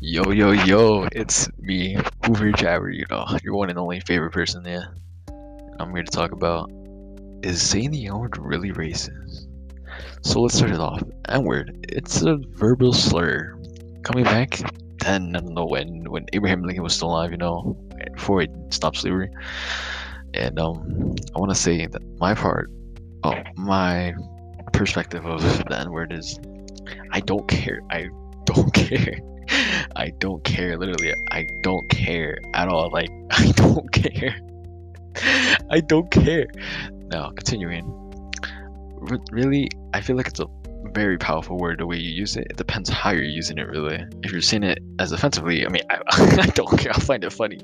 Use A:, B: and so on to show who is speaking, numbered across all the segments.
A: Yo, yo, yo, it's me, Hoover Jabber, you know, your one and only favorite person, yeah. I'm here to talk about is saying the N word really racist? So let's start it off. N word, it's a verbal slur. Coming back then, I don't know when, when Abraham Lincoln was still alive, you know, before he stopped slavery. And um, I want to say that my part, oh, my perspective of the N word is I don't care. I don't care. I don't care. Literally, I don't care at all. Like, I don't care. I don't care. Now, continuing. R- really, I feel like it's a very powerful word the way you use it. It depends how you're using it, really. If you're saying it as offensively, I mean, I, I don't care. I'll find it funny.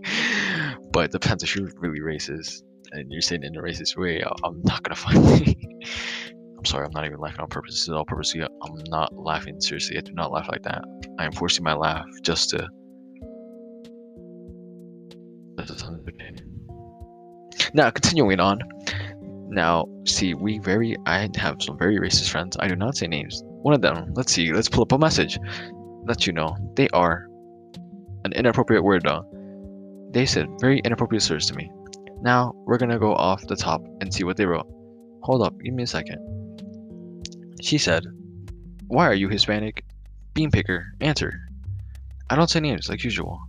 A: But it depends if you're really racist and you're saying it in a racist way. I- I'm not gonna find it. I'm sorry, I'm not even laughing on purpose. This is all purposely. I'm not laughing seriously. I do not laugh like that. I am forcing my laugh just to. Now, continuing on. Now, see, we very. I have some very racist friends. I do not say names. One of them. Let's see. Let's pull up a message. Let you know they are an inappropriate word though. They said very inappropriate slurs to me. Now we're gonna go off the top and see what they wrote. Hold up, give me a second. She said, Why are you Hispanic? Bean picker, answer. I don't say names like usual.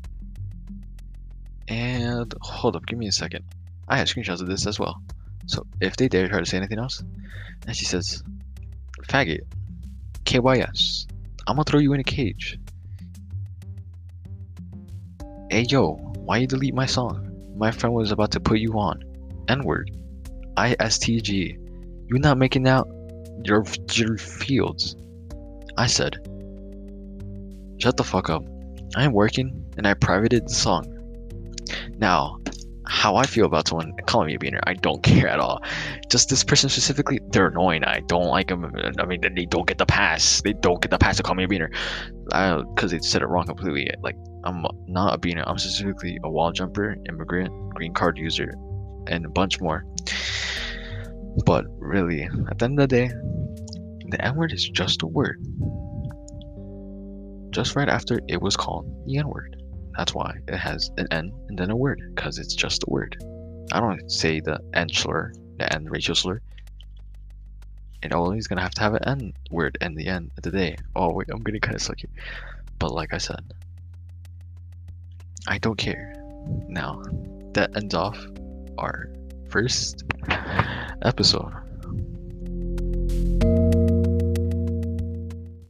A: And hold up, give me a second. I have screenshots of this as well. So if they dare try to say anything else, and she says, Faggot, KYS, I'm gonna throw you in a cage. Hey yo, why you delete my song? My friend was about to put you on. N word. ISTG. You not making out your fields. I said, Shut the fuck up. I am working and I privated the song. Now, how I feel about someone calling me a beaner, I don't care at all. Just this person specifically, they're annoying. I don't like them. I mean, they don't get the pass. They don't get the pass to call me a beaner because they said it wrong completely. Like, I'm not a beaner. I'm specifically a wall jumper, immigrant, green card user, and a bunch more. But really, at the end of the day, the N word is just a word. Just right after it was called the N word. That's why it has an N and then a word, because it's just a word. I don't say the N slur, the N racial slur. It always gonna have to have an N word in the end of the day. Oh wait, I'm getting kind of sucky. But like I said, I don't care. Now, that ends off our first episode